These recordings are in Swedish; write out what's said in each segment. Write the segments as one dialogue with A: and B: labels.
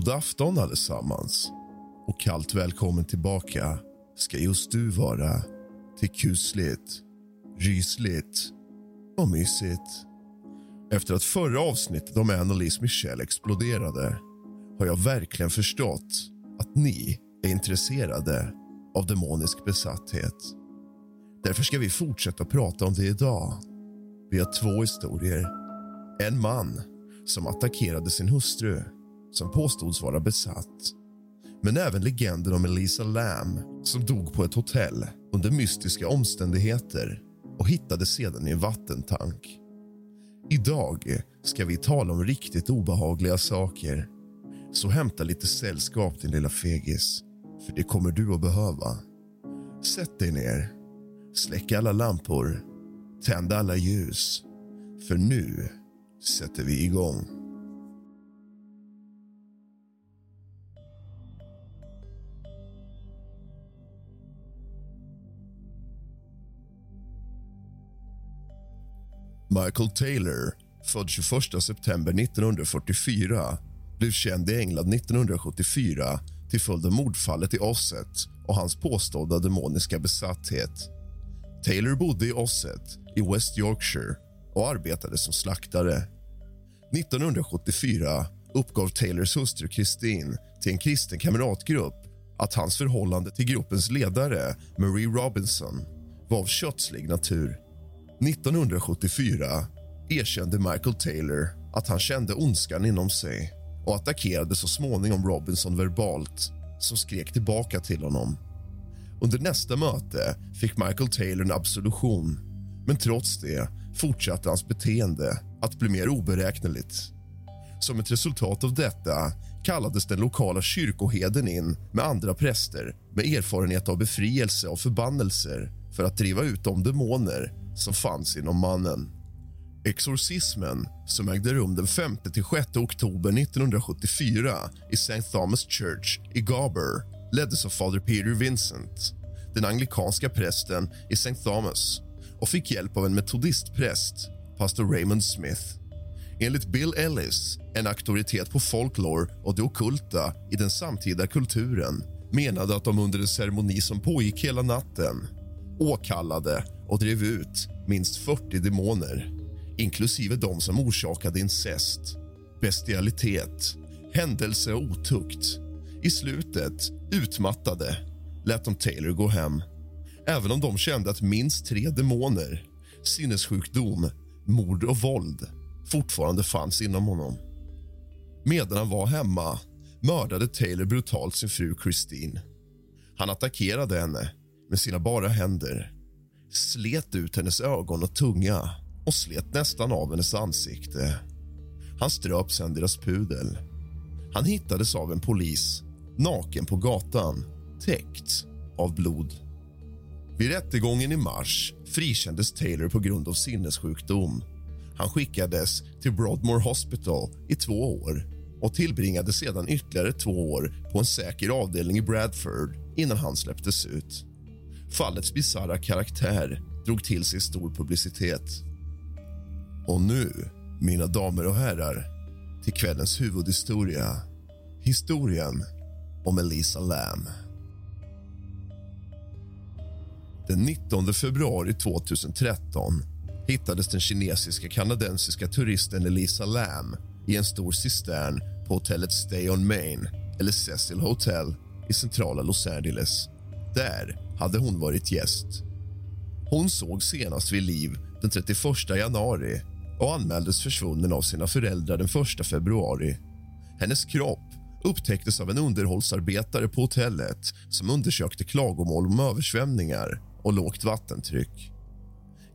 A: God afton allesammans och kallt välkommen tillbaka ska just du vara till kusligt, rysligt och mysigt. Efter att förra avsnittet om Annalise Michelle exploderade har jag verkligen förstått att ni är intresserade av demonisk besatthet. Därför ska vi fortsätta prata om det idag. Vi har två historier. En man som attackerade sin hustru som påstods vara besatt. Men även legenden om Elisa Lam som dog på ett hotell under mystiska omständigheter och hittades sedan i en vattentank. Idag ska vi tala om riktigt obehagliga saker. Så hämta lite sällskap, din lilla fegis, för det kommer du att behöva. Sätt dig ner, släck alla lampor, tänd alla ljus. För nu sätter vi igång. Michael Taylor, född 21 september 1944 blev känd i England 1974 till följd av mordfallet i Osset och hans påstådda demoniska besatthet. Taylor bodde i Osset i West Yorkshire och arbetade som slaktare. 1974 uppgav Taylors hustru Christine till en kristen kamratgrupp att hans förhållande till gruppens ledare Marie Robinson var av kötslig natur. 1974 erkände Michael Taylor att han kände ondskan inom sig och attackerade så småningom Robinson verbalt som skrek tillbaka till honom. Under nästa möte fick Michael Taylor en absolution men trots det fortsatte hans beteende att bli mer oberäkneligt. Som ett resultat av detta kallades den lokala kyrkoheden in med andra präster med erfarenhet av befrielse och förbannelser för att driva ut de demoner som fanns inom mannen. Exorcismen, som ägde rum den 5-6 oktober 1974 i St. Thomas Church i Garber leddes av fader Peter Vincent, den anglikanska prästen i St. Thomas och fick hjälp av en metodistpräst, pastor Raymond Smith. Enligt Bill Ellis, en auktoritet på folklore och det okulta i den samtida kulturen menade att de under en ceremoni som pågick hela natten åkallade och drev ut minst 40 demoner inklusive de som orsakade incest, bestialitet, händelse och otukt. I slutet, utmattade, lät de Taylor gå hem även om de kände att minst tre demoner, sinnessjukdom, mord och våld fortfarande fanns inom honom. Medan han var hemma mördade Taylor brutalt sin fru Christine. Han attackerade henne med sina bara händer slet ut hennes ögon och tunga och slet nästan av hennes ansikte. Han ströp sen deras pudel. Han hittades av en polis, naken på gatan, täckt av blod. Vid rättegången i mars frikändes Taylor på grund av sinnessjukdom. Han skickades till Broadmoor Hospital i två år och tillbringade sedan ytterligare två år på en säker avdelning i Bradford innan han släpptes ut. Fallets bisarra karaktär drog till sig stor publicitet. Och nu, mina damer och herrar, till kvällens huvudhistoria. Historien om Elisa Lam. Den 19 februari 2013 hittades den kinesiska kanadensiska turisten Elisa Lam i en stor cistern på hotellet Stay on Main, eller Cecil Hotel, i centrala Los Angeles. Där hade hon varit gäst. Hon såg senast vid liv den 31 januari och anmäldes försvunnen av sina föräldrar den 1 februari. Hennes kropp upptäcktes av en underhållsarbetare på hotellet som undersökte klagomål om översvämningar och lågt vattentryck.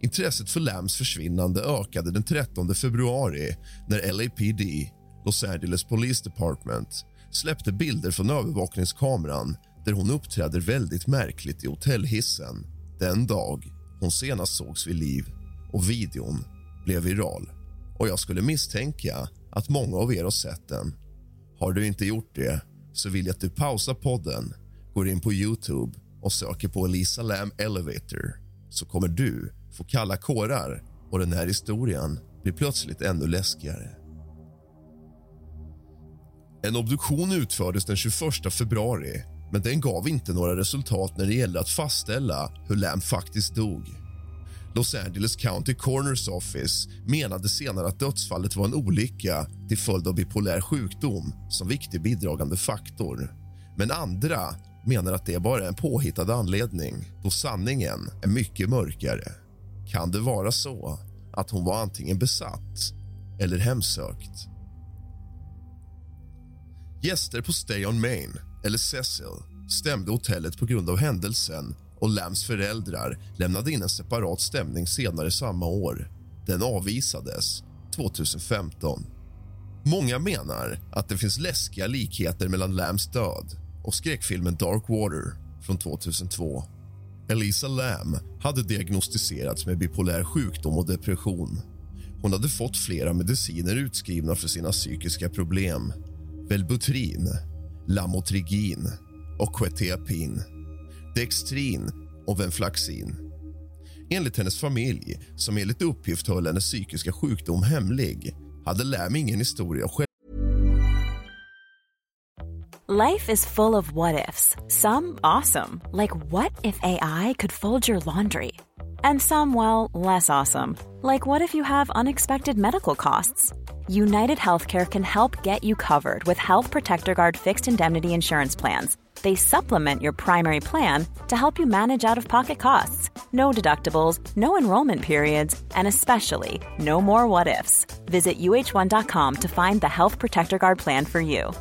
A: Intresset för Lams försvinnande ökade den 13 februari när LAPD, Los Angeles Police Department släppte bilder från övervakningskameran där hon uppträder väldigt märkligt i hotellhissen den dag hon senast sågs vid liv. Och Videon blev viral. Och Jag skulle misstänka att många av er har sett den. Har du inte gjort det så vill jag att du pausar podden, går in på Youtube och söker på Elisa Lam Elevator så kommer du få kalla kårar och den här historien blir plötsligt ännu läskigare. En obduktion utfördes den 21 februari men den gav inte några resultat när det gällde att fastställa hur Lam faktiskt dog. Los Angeles County Coroners Office menade senare att dödsfallet var en olycka till följd av bipolär sjukdom som viktig bidragande faktor. Men andra menar att det bara är en påhittad anledning då sanningen är mycket mörkare. Kan det vara så att hon var antingen besatt eller hemsökt? Gäster på Stay on Main, eller Cecil, stämde hotellet på grund av händelsen och Lams föräldrar lämnade in en separat stämning senare samma år. Den avvisades 2015. Många menar att det finns läskiga likheter mellan Lams död och skräckfilmen Dark Water från 2002. Elisa Lam hade diagnostiserats med bipolär sjukdom och depression. Hon hade fått flera mediciner utskrivna för sina psykiska problem. Velbutrin, Lamotrigin och Quetiapin. Dextrin och Venflaxin. Enligt hennes familj, som enligt uppgift höll hennes psykiska sjukdom hemlig hade Lam ingen historia själv
B: Life is full of what ifs. Some awesome, like what if AI could fold your laundry? And some, well, less awesome, like what if you have unexpected medical costs? United Healthcare can help get you covered with Health Protector Guard fixed indemnity insurance plans. They supplement your primary plan to help you manage out of pocket costs. No deductibles, no enrollment periods, and especially no more what ifs. Visit uh1.com to find the Health Protector Guard plan for you.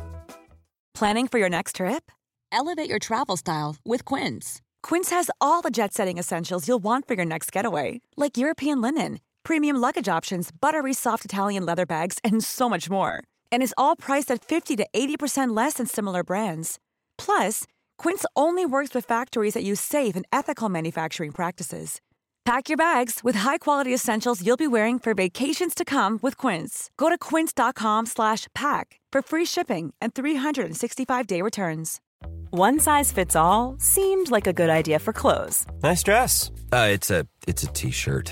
C: Planning for your next trip? Elevate your travel style with Quince. Quince has all the jet setting essentials you'll want for your next getaway, like European linen, premium luggage options, buttery soft Italian leather bags, and so much more. And is all priced at 50 to 80% less than similar brands. Plus, Quince only works with factories that use safe and ethical manufacturing practices. Pack your bags with high-quality essentials you'll be wearing for vacations to come with Quince. Go to quince.com/pack for free shipping and 365-day returns.
B: One size fits all seemed like a good idea for clothes
D: Nice dress. Uh, it's a it's a t-shirt.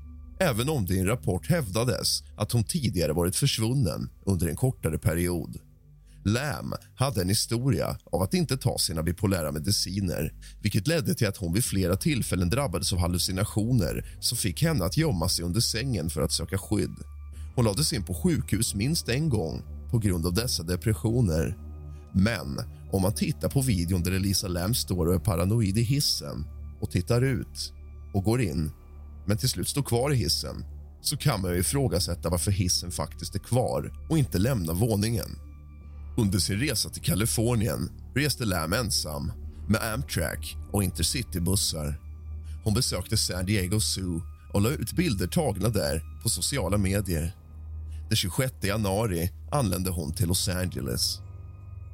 A: även om det i en rapport hävdades att hon tidigare varit försvunnen under en kortare period. Lam hade en historia av att inte ta sina bipolära mediciner vilket ledde till att hon vid flera tillfällen drabbades av hallucinationer som fick henne att gömma sig under sängen för att söka skydd. Hon lades in på sjukhus minst en gång på grund av dessa depressioner. Men om man tittar på videon där Elisa Lam står och är paranoid i hissen och tittar ut och går in, men till slut står kvar i hissen så kan man ju ifrågasätta varför hissen faktiskt är kvar och inte lämnar våningen. Under sin resa till Kalifornien reste Lam ensam med Amtrak och Intercitybussar. Hon besökte San Diego Zoo och la ut bilder tagna där på sociala medier. Den 26 januari anlände hon till Los Angeles.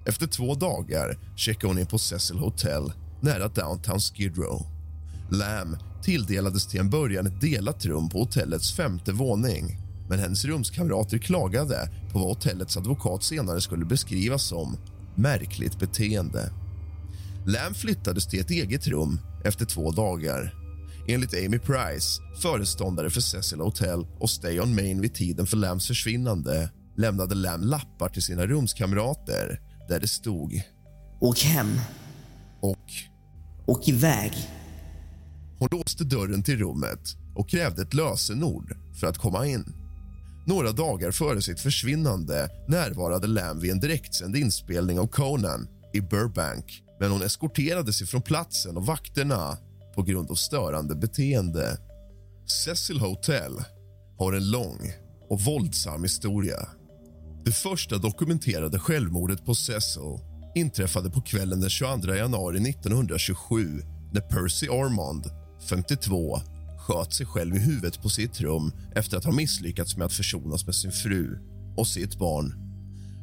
A: Efter två dagar checkade hon in på Cecil Hotel nära downtown Skid Row. Lam tilldelades till en början ett delat rum på hotellets femte våning men hennes rumskamrater klagade på vad hotellets advokat senare skulle beskriva som märkligt beteende. Lam flyttades till ett eget rum efter två dagar. Enligt Amy Price, föreståndare för Cecil Hotel och Stay on Main vid tiden för Lams försvinnande lämnade Lam lappar till sina rumskamrater där det stod...
E: Åk hem.
A: Och...
E: Åk iväg.
A: Hon låste dörren till rummet och krävde ett lösenord för att komma in. Några dagar före sitt försvinnande närvarade Lam vid en direktsänd inspelning av Conan i Burbank men hon eskorterades ifrån platsen och vakterna på grund av störande beteende. Cecil Hotel har en lång och våldsam historia. Det första dokumenterade självmordet på Cecil inträffade på kvällen den 22 januari 1927 när Percy Armond 52, sköt sig själv i huvudet på sitt rum efter att ha misslyckats med att försonas med sin fru och sitt barn.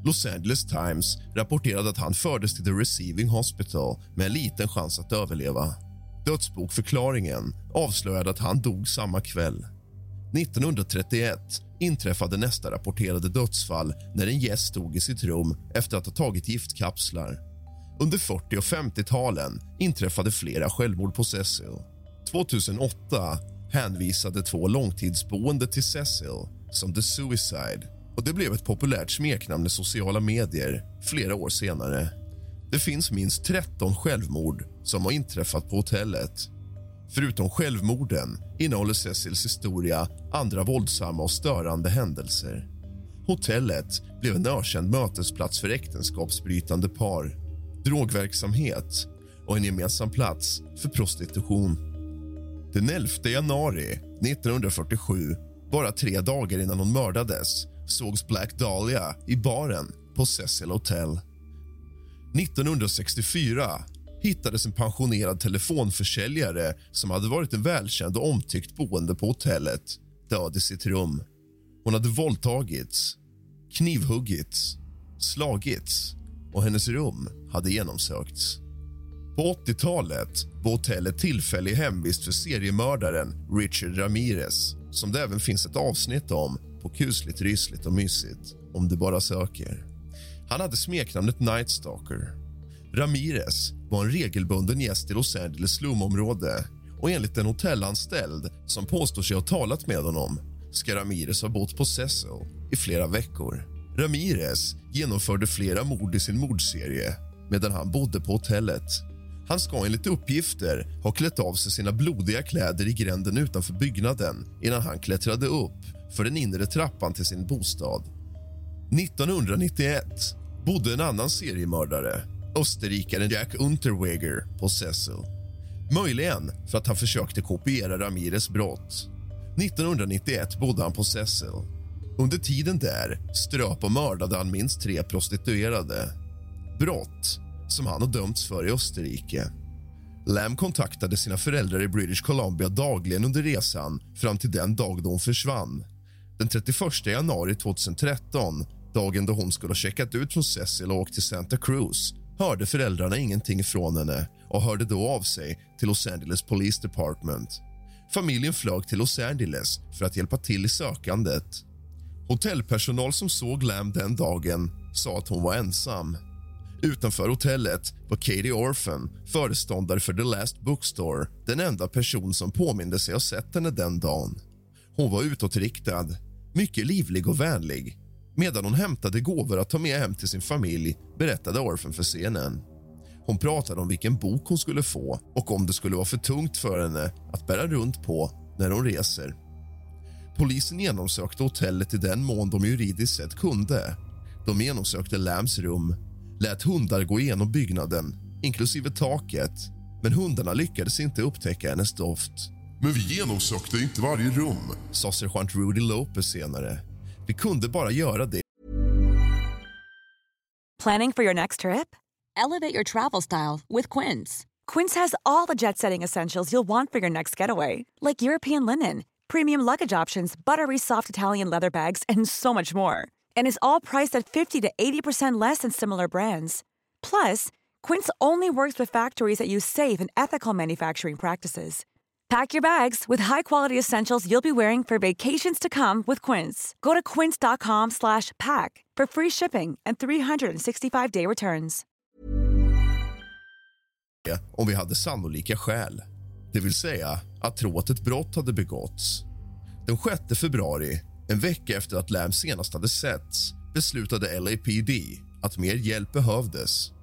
A: Los Angeles Times rapporterade att han fördes till The Receiving Hospital med en liten chans att överleva. Dödsbokförklaringen avslöjade att han dog samma kväll. 1931 inträffade nästa rapporterade dödsfall när en gäst stod i sitt rum efter att ha tagit giftkapslar. Under 40 och 50-talen inträffade flera självmord på Cecil. 2008 hänvisade två långtidsboende till Cecil som The Suicide och det blev ett populärt smeknamn i sociala medier flera år senare. Det finns minst 13 självmord som har inträffat på hotellet. Förutom självmorden innehåller Cecils historia andra våldsamma och störande händelser. Hotellet blev en ökänd mötesplats för äktenskapsbrytande par, drogverksamhet och en gemensam plats för prostitution. Den 11 januari 1947, bara tre dagar innan hon mördades sågs Black Dahlia i baren på Cecil Hotel. 1964 hittades en pensionerad telefonförsäljare som hade varit en välkänd och omtyckt boende på hotellet död i sitt rum. Hon hade våldtagits, knivhuggits, slagits och hennes rum hade genomsökts. På 80-talet var hotellet tillfällig hemvist för seriemördaren Richard Ramirez som det även finns ett avsnitt om på kusligt, rysligt och mysigt om du bara söker. Han hade smeknamnet Night Stalker. Ramirez var en regelbunden gäst i Los Angeles slumområde och enligt en hotellanställd som påstår sig ha talat med honom ska Ramirez ha bott på Cecil i flera veckor. Ramirez genomförde flera mord i sin mordserie medan han bodde på hotellet. Han ska enligt uppgifter ha klätt av sig sina blodiga kläder i gränden utanför byggnaden innan han klättrade upp för den inre trappan till sin bostad. 1991 bodde en annan seriemördare, österrikaren Jack Unterweger, på Cecil. Möjligen för att han försökte kopiera Ramirez brott. 1991 bodde han på Cecil. Under tiden där ströp och mördade han minst tre prostituerade. Brott som han har dömts för i Österrike. Lam kontaktade sina föräldrar i British Columbia dagligen under resan fram till den dag då hon försvann. Den 31 januari 2013, dagen då hon skulle ha checkat ut från Cecil och åkt till Santa Cruz hörde föräldrarna ingenting från henne och hörde då av sig till Los Angeles Police Department. Familjen flög till Los Angeles för att hjälpa till i sökandet. Hotellpersonal som såg Lam den dagen sa att hon var ensam. Utanför hotellet var Katie Orphan, föreståndare för The Last Bookstore den enda person som påminde sig ha sett henne den dagen. Hon var utåtriktad, mycket livlig och vänlig. Medan hon hämtade gåvor att ta med hem till sin familj berättade Orphan för scenen. Hon pratade om vilken bok hon skulle få och om det skulle vara för tungt för henne att bära runt på när hon reser. Polisen genomsökte hotellet i den mån de juridiskt sett kunde. De genomsökte Lambs rum, lät hundar gå igenom byggnaden, inklusive taket men hundarna lyckades inte upptäcka hennes doft.
F: Men vi genomsökte inte varje rum,
A: sa sergeant Rudy Lopez senare. Vi kunde bara göra det.
C: Planning for your next trip? Elevate your travel style with Quince. Quince has all the jet-setting essentials you'll want for your next getaway, like European linen, premium luggage options, buttery soft Italian leather bags, and so much more. And is all priced at 50 to 80% less than similar brands. Plus, Quince only works with factories that use safe and ethical manufacturing practices. Pack your bags with high-quality essentials you'll be wearing for vacations to come with Quince. Go to quince.com/pack for free shipping and 365-day returns.
A: Om vi hade sannolika skäl, det vill säga att tro att ett brott hade begåtts. Den 6 februari, en vecka efter att Lam senast hade setts, beslutade LAPD att mer hjälp behövdes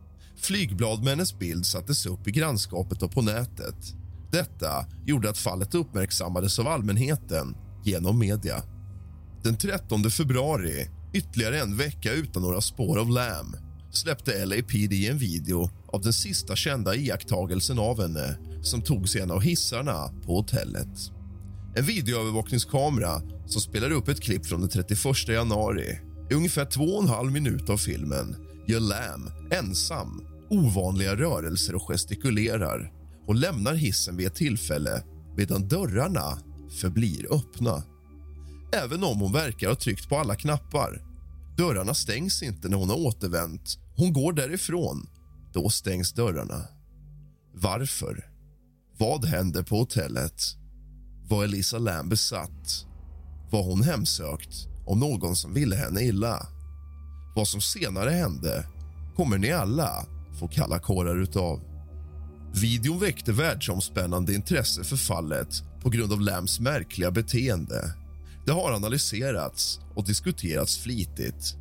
A: Flygblad med hennes bild sattes upp i grannskapet och på nätet. Detta gjorde att fallet uppmärksammades av allmänheten genom media. Den 13 februari, ytterligare en vecka utan några spår av Lam släppte LAPD en video av den sista kända iakttagelsen av henne som togs i en av hissarna på hotellet. En videoövervakningskamera som spelar upp ett klipp från den 31 januari. I ungefär två och en halv minut av filmen gör Lam ensam ovanliga rörelser och gestikulerar och lämnar hissen vid ett tillfälle medan dörrarna förblir öppna. Även om hon verkar ha tryckt på alla knappar. Dörrarna stängs inte när hon har återvänt. Hon går därifrån. Då stängs dörrarna. Varför? Vad händer på hotellet? Var Elisa Lam besatt? Var hon hemsökt av någon som ville henne illa? Vad som senare hände kommer ni alla få kalla kårar utav. Videon väckte världsomspännande intresse för fallet på grund av Lams märkliga beteende. Det har analyserats och diskuterats flitigt.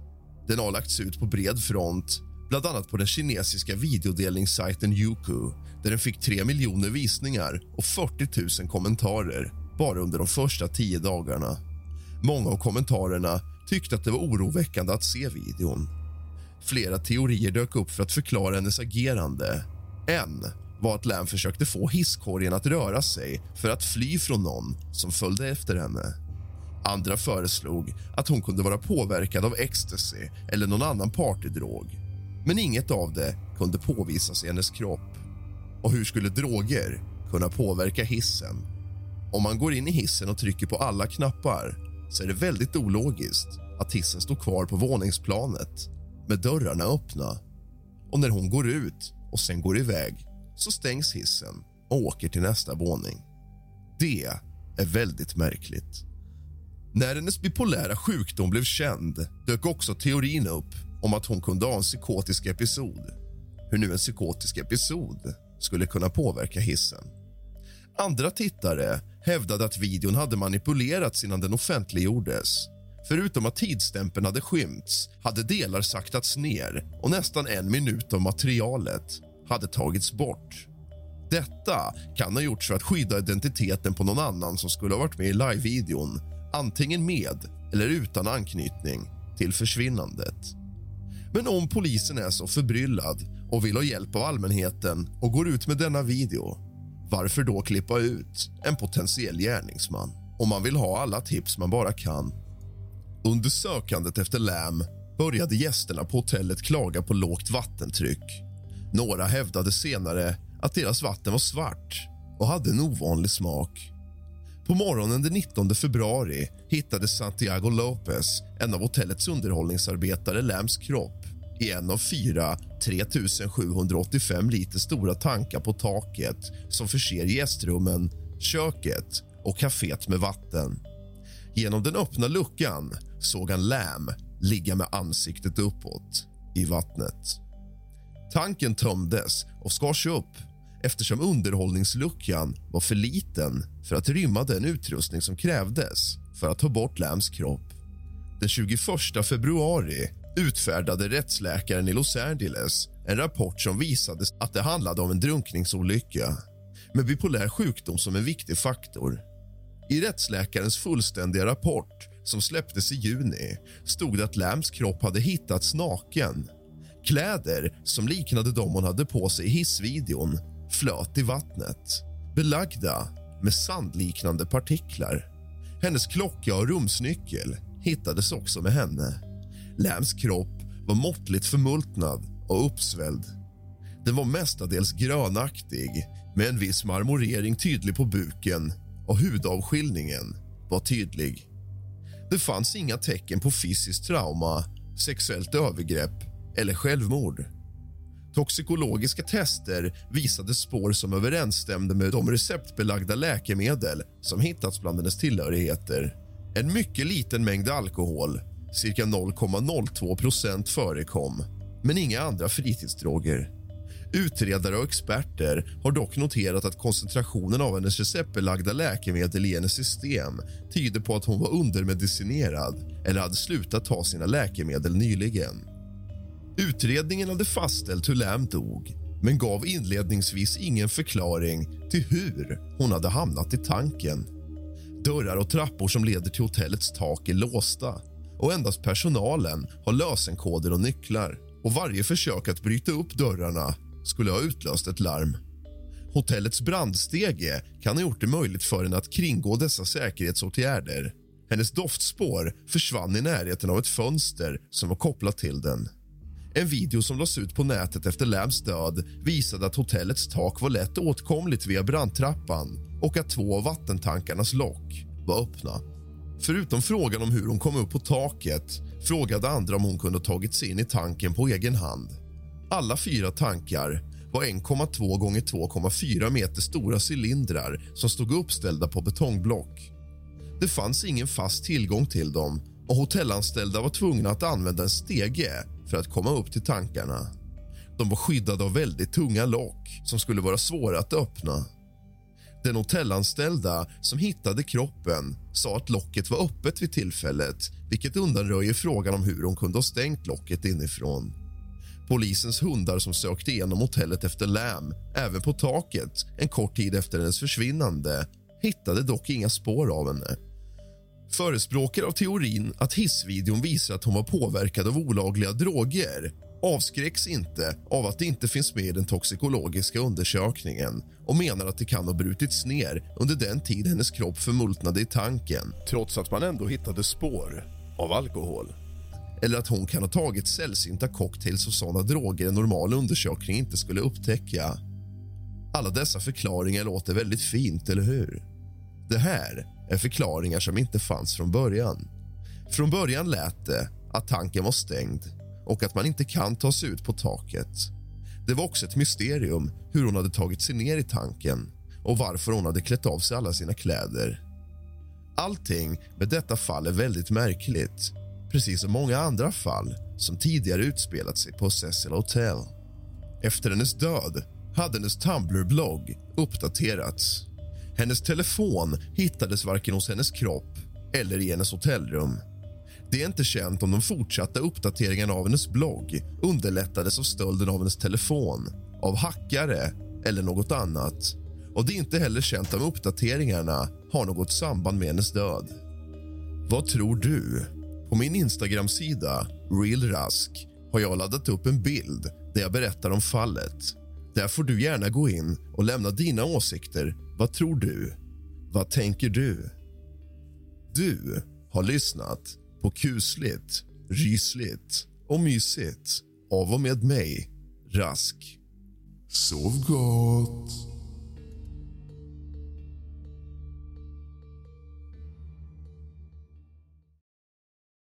A: Den har lagts ut på bred front, bland annat på den kinesiska videodelningssajten Youku där den fick 3 miljoner visningar och 40 000 kommentarer bara under de första tio dagarna. Många av kommentarerna tyckte att det var oroväckande att se videon. Flera teorier dök upp för att förklara hennes agerande. En var att Lam försökte få hisskorgen att röra sig för att fly från någon som följde efter henne. Andra föreslog att hon kunde vara påverkad av ecstasy eller någon annan partydrog. Men inget av det kunde påvisas i hennes kropp. Och hur skulle droger kunna påverka hissen? Om man går in i hissen och trycker på alla knappar så är det väldigt ologiskt att hissen står kvar på våningsplanet med dörrarna öppna. Och när hon går ut och sen går iväg så stängs hissen och åker till nästa våning. Det är väldigt märkligt. När hennes bipolära sjukdom blev känd dök också teorin upp om att hon kunde ha en psykotisk episod. Hur nu en psykotisk episod skulle kunna påverka hissen. Andra tittare hävdade att videon hade manipulerats innan den offentliggjordes Förutom att tidsstämpeln hade skymts hade delar saktats ner och nästan en minut av materialet hade tagits bort. Detta kan ha gjorts för att skydda identiteten på någon annan som skulle ha varit med i live-videon antingen med eller utan anknytning till försvinnandet. Men om polisen är så förbryllad och vill ha hjälp av allmänheten och går ut med denna video varför då klippa ut en potentiell gärningsman om man vill ha alla tips man bara kan? Under sökandet efter Lam började gästerna på hotellet klaga på lågt vattentryck. Några hävdade senare att deras vatten var svart och hade en ovanlig smak. På morgonen den 19 februari hittade Santiago Lopez, en av hotellets underhållningsarbetare, Lams kropp i en av fyra 3785 liter stora tankar på taket som förser gästrummen, köket och kaféet med vatten. Genom den öppna luckan såg han Lam ligga med ansiktet uppåt i vattnet. Tanken tömdes och skars upp eftersom underhållningsluckan var för liten för att rymma den utrustning som krävdes för att ta bort Lams kropp. Den 21 februari utfärdade rättsläkaren i Los Angeles en rapport som visade att det handlade om en drunkningsolycka med bipolär sjukdom som en viktig faktor. I rättsläkarens fullständiga rapport som släpptes i juni stod det att Lambs kropp hade hittats naken. Kläder som liknade de hon hade på sig i hissvideon flöt i vattnet belagda med sandliknande partiklar. Hennes klocka och rumsnyckel hittades också med henne. Lambs kropp var måttligt förmultnad och uppsvälld. Den var mestadels grönaktig med en viss marmorering tydlig på buken och hudavskiljningen var tydlig. Det fanns inga tecken på fysiskt trauma, sexuellt övergrepp eller självmord. Toxikologiska tester visade spår som överensstämde med de receptbelagda läkemedel som hittats bland hennes tillhörigheter. En mycket liten mängd alkohol, cirka 0,02 procent, förekom men inga andra fritidsdroger. Utredare och experter har dock noterat att koncentrationen av hennes receptbelagda läkemedel i hennes system tyder på att hon var undermedicinerad eller hade slutat ta sina läkemedel nyligen. Utredningen hade fastställt hur Lam dog men gav inledningsvis ingen förklaring till hur hon hade hamnat i tanken. Dörrar och trappor som leder till hotellets tak är låsta och endast personalen har lösenkoder och nycklar. Och Varje försök att bryta upp dörrarna skulle ha utlöst ett larm. Hotellets brandstege kan ha gjort det möjligt för henne att kringgå dessa säkerhetsåtgärder. Hennes doftspår försvann i närheten av ett fönster som var kopplat till den. En video som lades ut på nätet efter Lambs död visade att hotellets tak var lätt åtkomligt via brandtrappan och att två av vattentankarnas lock var öppna. Förutom frågan om hur hon kom upp på taket frågade andra om hon kunde ha tagit sig in i tanken på egen hand. Alla fyra tankar var 1,2 gånger 2,4 meter stora cylindrar som stod uppställda på betongblock. Det fanns ingen fast tillgång till dem och hotellanställda var tvungna att använda en stege för att komma upp till tankarna. De var skyddade av väldigt tunga lock som skulle vara svåra att öppna. Den hotellanställda som hittade kroppen sa att locket var öppet vid tillfället vilket undanröjer frågan om hur hon kunde ha stängt locket inifrån. Polisens hundar som sökte igenom hotellet efter Lam, även på taket en kort tid efter hennes försvinnande hittade dock inga spår av henne. Förespråkare av teorin att hissvideon visar att hon var påverkad av olagliga droger avskräcks inte av att det inte finns med i den toxikologiska undersökningen och menar att det kan ha brutits ner under den tid hennes kropp förmultnade i tanken trots att man ändå hittade spår av alkohol. Eller att hon kan ha tagit sällsynta cocktails och såna droger en normal undersökning inte skulle upptäcka. Alla dessa förklaringar låter väldigt fint, eller hur? Det här är förklaringar som inte fanns från början. Från början lät det att tanken var stängd och att man inte kan ta sig ut på taket. Det var också ett mysterium hur hon hade tagit sig ner i tanken och varför hon hade klätt av sig alla sina kläder. Allting med detta fall är väldigt märkligt precis som många andra fall som tidigare utspelat sig på Cecil Hotel. Efter hennes död hade hennes Tumblr-blogg uppdaterats. Hennes telefon hittades varken hos hennes kropp eller i hennes hotellrum. Det är inte känt om de fortsatta uppdateringarna av hennes blogg underlättades av stölden av hennes telefon, av hackare eller något annat. Och Det är inte heller känt om uppdateringarna har något samband med hennes död. Vad tror du? På min Instagram-sida, realrask, har jag laddat upp en bild där jag berättar om fallet. Där får du gärna gå in och lämna dina åsikter. Vad tror du? Vad tänker du? Du har lyssnat på kusligt, rysligt och mysigt av och med mig, Rask.
F: Sov gott.